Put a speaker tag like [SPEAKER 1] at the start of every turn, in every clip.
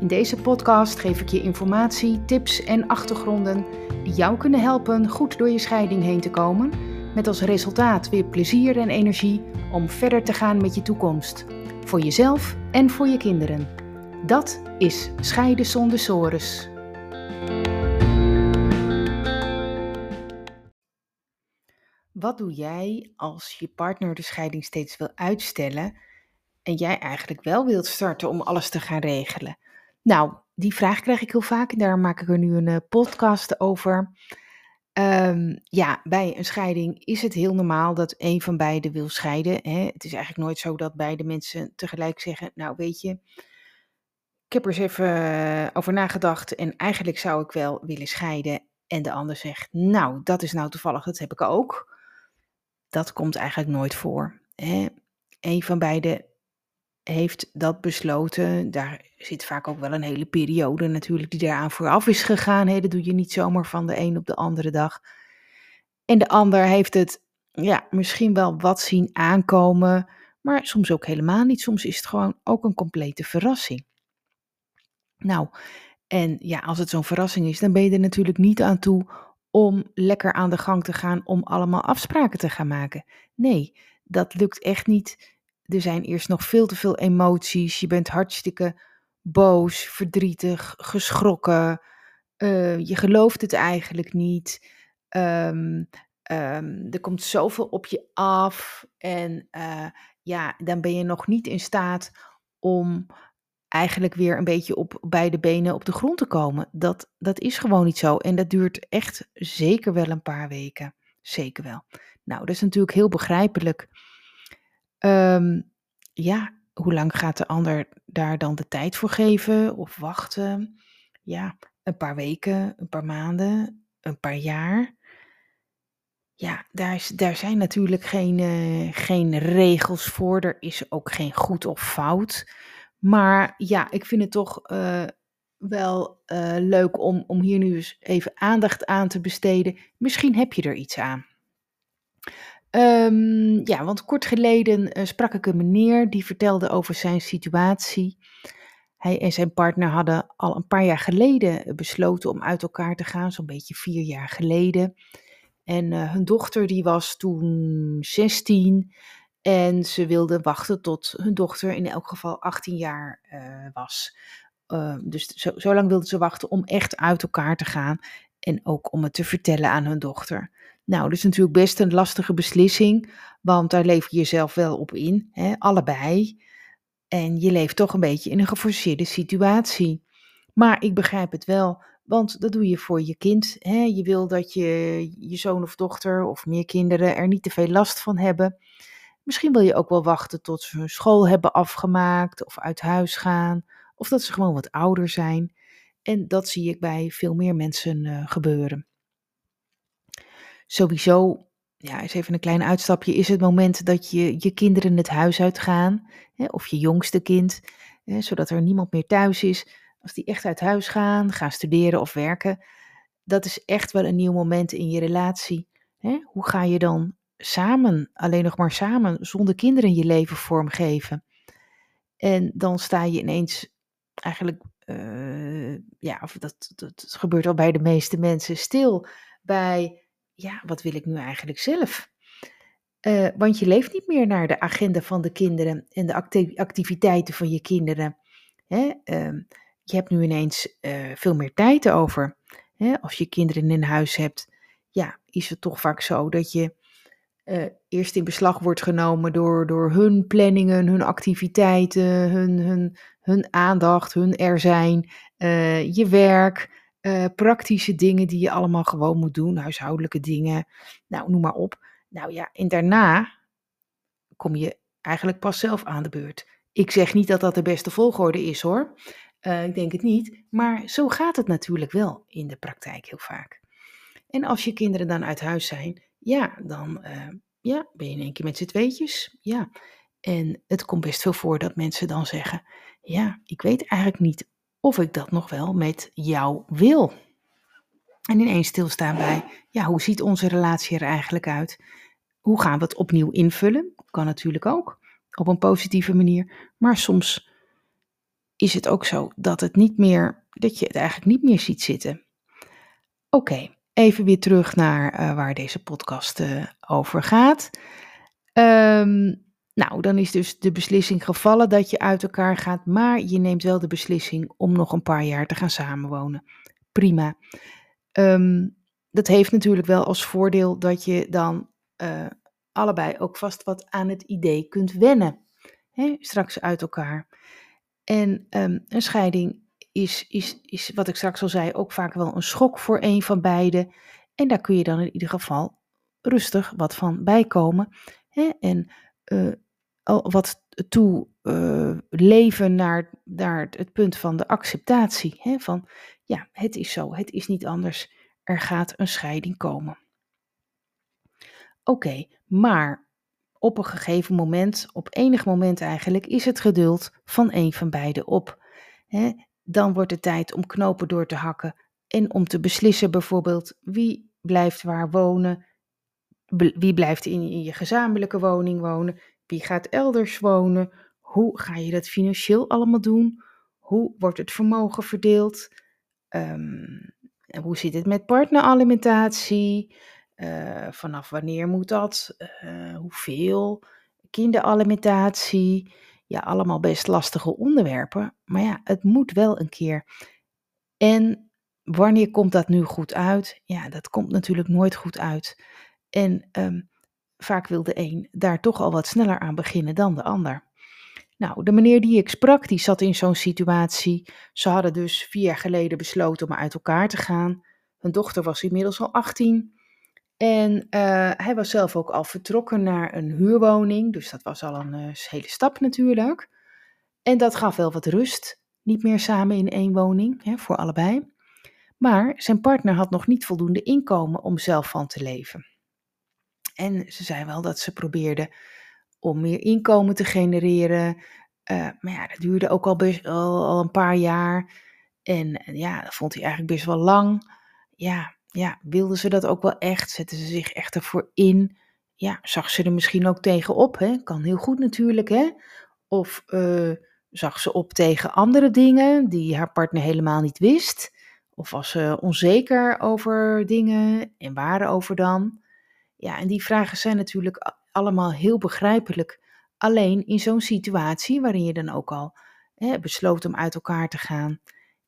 [SPEAKER 1] In deze podcast geef ik je informatie, tips en achtergronden die jou kunnen helpen goed door je scheiding heen te komen, met als resultaat weer plezier en energie om verder te gaan met je toekomst, voor jezelf en voor je kinderen. Dat is Scheiden zonder sores. Wat doe jij als je partner de scheiding steeds wil uitstellen en jij eigenlijk wel wilt starten om alles te gaan regelen? Nou, die vraag krijg ik heel vaak en daar maak ik er nu een uh, podcast over. Um, ja, bij een scheiding is het heel normaal dat een van beiden wil scheiden. Hè? Het is eigenlijk nooit zo dat beide mensen tegelijk zeggen: Nou, weet je, ik heb er eens even eh, over nagedacht en eigenlijk zou ik wel willen scheiden. En de ander zegt: Nou, dat is nou toevallig, dat heb ik ook. Dat komt eigenlijk nooit voor. Hè? Een van beiden heeft dat besloten. Daar zit vaak ook wel een hele periode natuurlijk die daaraan vooraf is gegaan. Hè? Dat doe je niet zomaar van de een op de andere dag. En de ander heeft het ja, misschien wel wat zien aankomen, maar soms ook helemaal niet. Soms is het gewoon ook een complete verrassing. Nou, en ja, als het zo'n verrassing is, dan ben je er natuurlijk niet aan toe om lekker aan de gang te gaan om allemaal afspraken te gaan maken. Nee, dat lukt echt niet er zijn eerst nog veel te veel emoties. Je bent hartstikke boos, verdrietig, geschrokken. Uh, je gelooft het eigenlijk niet. Um, um, er komt zoveel op je af. En uh, ja, dan ben je nog niet in staat om eigenlijk weer een beetje op beide benen op de grond te komen. Dat, dat is gewoon niet zo. En dat duurt echt zeker wel een paar weken. Zeker wel. Nou, dat is natuurlijk heel begrijpelijk. Um, ja, hoe lang gaat de ander daar dan de tijd voor geven of wachten? Ja, een paar weken, een paar maanden, een paar jaar. Ja, daar, daar zijn natuurlijk geen, uh, geen regels voor. Er is ook geen goed of fout. Maar ja, ik vind het toch uh, wel uh, leuk om, om hier nu eens even aandacht aan te besteden. Misschien heb je er iets aan. Um, ja, want kort geleden uh, sprak ik een meneer die vertelde over zijn situatie. Hij en zijn partner hadden al een paar jaar geleden besloten om uit elkaar te gaan, zo'n beetje vier jaar geleden. En uh, hun dochter die was toen 16 en ze wilden wachten tot hun dochter in elk geval 18 jaar was. Uh, dus zo, zo lang wilden ze wachten om echt uit elkaar te gaan en ook om het te vertellen aan hun dochter. Nou, dat is natuurlijk best een lastige beslissing, want daar leef je jezelf wel op in, hè, allebei. En je leeft toch een beetje in een geforceerde situatie. Maar ik begrijp het wel, want dat doe je voor je kind. Hè. Je wil dat je, je zoon of dochter of meer kinderen er niet te veel last van hebben. Misschien wil je ook wel wachten tot ze hun school hebben afgemaakt of uit huis gaan, of dat ze gewoon wat ouder zijn. En dat zie ik bij veel meer mensen uh, gebeuren sowieso, ja, is even een klein uitstapje, is het moment dat je je kinderen het huis uitgaan, of je jongste kind, hè, zodat er niemand meer thuis is. Als die echt uit huis gaan, gaan studeren of werken, dat is echt wel een nieuw moment in je relatie. Hè? Hoe ga je dan samen, alleen nog maar samen, zonder kinderen je leven vormgeven? En dan sta je ineens eigenlijk, uh, ja, of dat, dat, dat gebeurt al bij de meeste mensen, stil bij ja, wat wil ik nu eigenlijk zelf? Uh, want je leeft niet meer naar de agenda van de kinderen en de activiteiten van je kinderen. Hè? Uh, je hebt nu ineens uh, veel meer tijd over. Hè? Als je kinderen in huis hebt, ja, is het toch vaak zo dat je eh, eerst in beslag wordt genomen door, door hun planningen, hun activiteiten, hun, hun, hun aandacht, hun er zijn, je werk. Uh, praktische dingen die je allemaal gewoon moet doen, huishoudelijke dingen, nou noem maar op. Nou ja, en daarna kom je eigenlijk pas zelf aan de beurt. Ik zeg niet dat dat de beste volgorde is hoor. Uh, ik denk het niet, maar zo gaat het natuurlijk wel in de praktijk heel vaak. En als je kinderen dan uit huis zijn, ja, dan uh, ja, ben je in één keer met z'n tweetjes. Ja. En het komt best veel voor dat mensen dan zeggen: Ja, ik weet eigenlijk niet of ik dat nog wel met jou wil. En ineens stilstaan bij: Ja, hoe ziet onze relatie er eigenlijk uit? Hoe gaan we het opnieuw invullen? Kan natuurlijk ook op een positieve manier. Maar soms is het ook zo dat het niet meer, dat je het eigenlijk niet meer ziet zitten. Oké, even weer terug naar uh, waar deze podcast uh, over gaat. Um, nou, dan is dus de beslissing gevallen dat je uit elkaar gaat, maar je neemt wel de beslissing om nog een paar jaar te gaan samenwonen. Prima. Um, dat heeft natuurlijk wel als voordeel dat je dan uh, allebei ook vast wat aan het idee kunt wennen. Hè, straks uit elkaar. En um, een scheiding is, is, is, wat ik straks al zei, ook vaak wel een schok voor een van beiden. En daar kun je dan in ieder geval rustig wat van bijkomen. Hè? En uh, wat toe uh, leven naar, naar het punt van de acceptatie. Hè? Van ja, het is zo, het is niet anders. Er gaat een scheiding komen. Oké, maar op een gegeven moment, op enig moment eigenlijk, is het geduld van een van beiden op. Hè? Dan wordt het tijd om knopen door te hakken en om te beslissen bijvoorbeeld wie blijft waar wonen, wie blijft in je gezamenlijke woning wonen, wie gaat elders wonen, hoe ga je dat financieel allemaal doen, hoe wordt het vermogen verdeeld, um, hoe zit het met partneralimentatie, uh, vanaf wanneer moet dat? Uh, hoeveel? Kinderalimentatie. Ja, allemaal best lastige onderwerpen. Maar ja, het moet wel een keer. En wanneer komt dat nu goed uit? Ja, dat komt natuurlijk nooit goed uit. En um, vaak wil de een daar toch al wat sneller aan beginnen dan de ander. Nou, de meneer die ik sprak, die zat in zo'n situatie. Ze hadden dus vier jaar geleden besloten om uit elkaar te gaan. Hun dochter was inmiddels al 18. En uh, hij was zelf ook al vertrokken naar een huurwoning, dus dat was al een uh, hele stap natuurlijk. En dat gaf wel wat rust, niet meer samen in één woning, hè, voor allebei. Maar zijn partner had nog niet voldoende inkomen om zelf van te leven. En ze zei wel dat ze probeerde om meer inkomen te genereren. Uh, maar ja, dat duurde ook al, best, al, een paar jaar. En ja, dat vond hij eigenlijk best wel lang. Ja, ja, wilden ze dat ook wel echt? Zetten ze zich echt ervoor in? Ja, zag ze er misschien ook tegenop? Hè? Kan heel goed natuurlijk, hè? Of uh, zag ze op tegen andere dingen die haar partner helemaal niet wist? Of was ze onzeker over dingen en waarover dan? Ja, en die vragen zijn natuurlijk allemaal heel begrijpelijk. Alleen in zo'n situatie waarin je dan ook al hè, besloot om uit elkaar te gaan,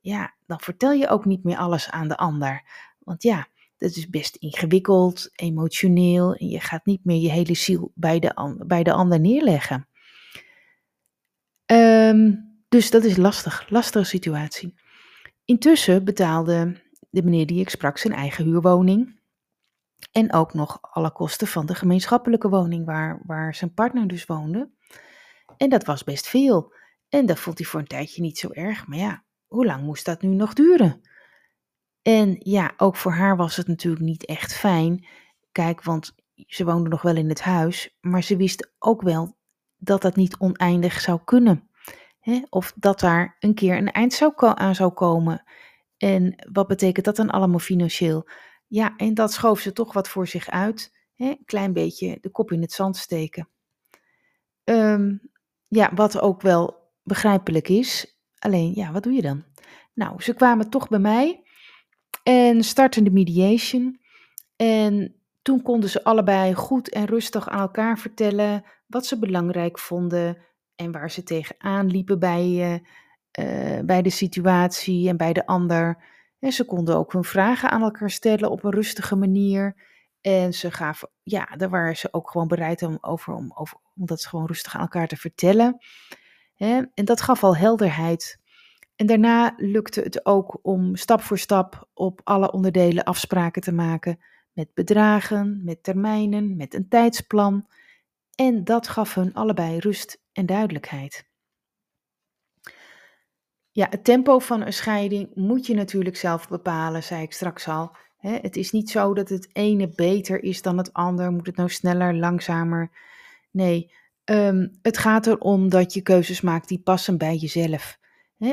[SPEAKER 1] ja, dan vertel je ook niet meer alles aan de ander. Want ja, dat is best ingewikkeld, emotioneel en je gaat niet meer je hele ziel bij de, bij de ander neerleggen. Um, dus dat is lastig, lastige situatie. Intussen betaalde de meneer die ik sprak zijn eigen huurwoning. En ook nog alle kosten van de gemeenschappelijke woning waar, waar zijn partner dus woonde. En dat was best veel. En dat vond hij voor een tijdje niet zo erg. Maar ja, hoe lang moest dat nu nog duren? En ja, ook voor haar was het natuurlijk niet echt fijn. Kijk, want ze woonde nog wel in het huis, maar ze wist ook wel dat dat niet oneindig zou kunnen. Of dat daar een keer een eind zou aan zou komen. En wat betekent dat dan allemaal financieel? Ja, en dat schoof ze toch wat voor zich uit. Een klein beetje de kop in het zand steken. Um, ja, wat ook wel begrijpelijk is. Alleen, ja, wat doe je dan? Nou, ze kwamen toch bij mij en starten de mediation. En toen konden ze allebei goed en rustig aan elkaar vertellen wat ze belangrijk vonden en waar ze tegenaan liepen bij, uh, bij de situatie en bij de ander. En ze konden ook hun vragen aan elkaar stellen op een rustige manier. En ze gaven, ja, daar waren ze ook gewoon bereid om, over, om, over, om dat gewoon rustig aan elkaar te vertellen. En dat gaf al helderheid en daarna lukte het ook om stap voor stap op alle onderdelen afspraken te maken met bedragen, met termijnen, met een tijdsplan. En dat gaf hun allebei rust en duidelijkheid. Ja, het tempo van een scheiding moet je natuurlijk zelf bepalen, zei ik straks al. het is niet zo dat het ene beter is dan het ander. Moet het nou sneller, langzamer? Nee, ehm, het gaat erom dat je keuzes maakt die passen bij jezelf.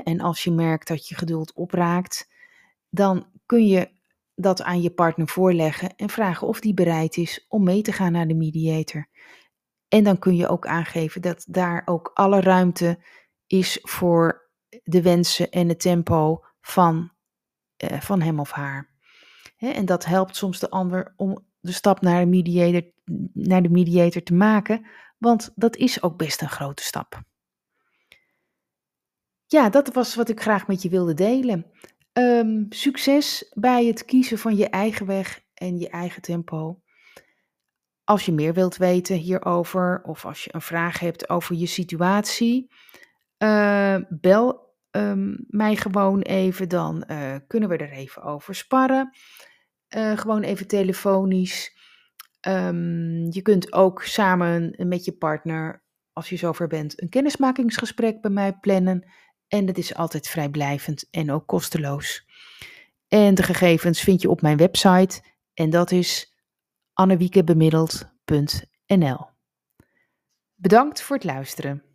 [SPEAKER 1] en als je merkt dat je geduld opraakt, dan kun je dat aan je partner voorleggen en vragen of die bereid is om mee te gaan naar de mediator. En dan kun je ook aangeven dat daar ook alle ruimte is voor de wensen en het tempo van, uh, van hem of haar. en dat helpt soms de ander om de stap naar de, mediator, naar de mediator te maken, want dat is ook best een grote stap. Ja, dat was wat ik graag met je wilde delen. Um, succes bij het kiezen van je eigen weg en je eigen tempo. Als je meer wilt weten hierover of als je een vraag hebt over je situatie, uh, bel um, mij gewoon even, dan uh, kunnen we er even over sparren. Uh, gewoon even telefonisch. Um, je kunt ook samen met je partner, als je zover bent, een kennismakingsgesprek bij mij plannen. En dat is altijd vrijblijvend en ook kosteloos. En de gegevens vind je op mijn website en dat is annewiekebemiddeld.nl. Bedankt voor het luisteren.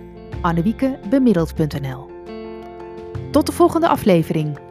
[SPEAKER 1] annewiekebemiddeld.nl. Tot de volgende aflevering.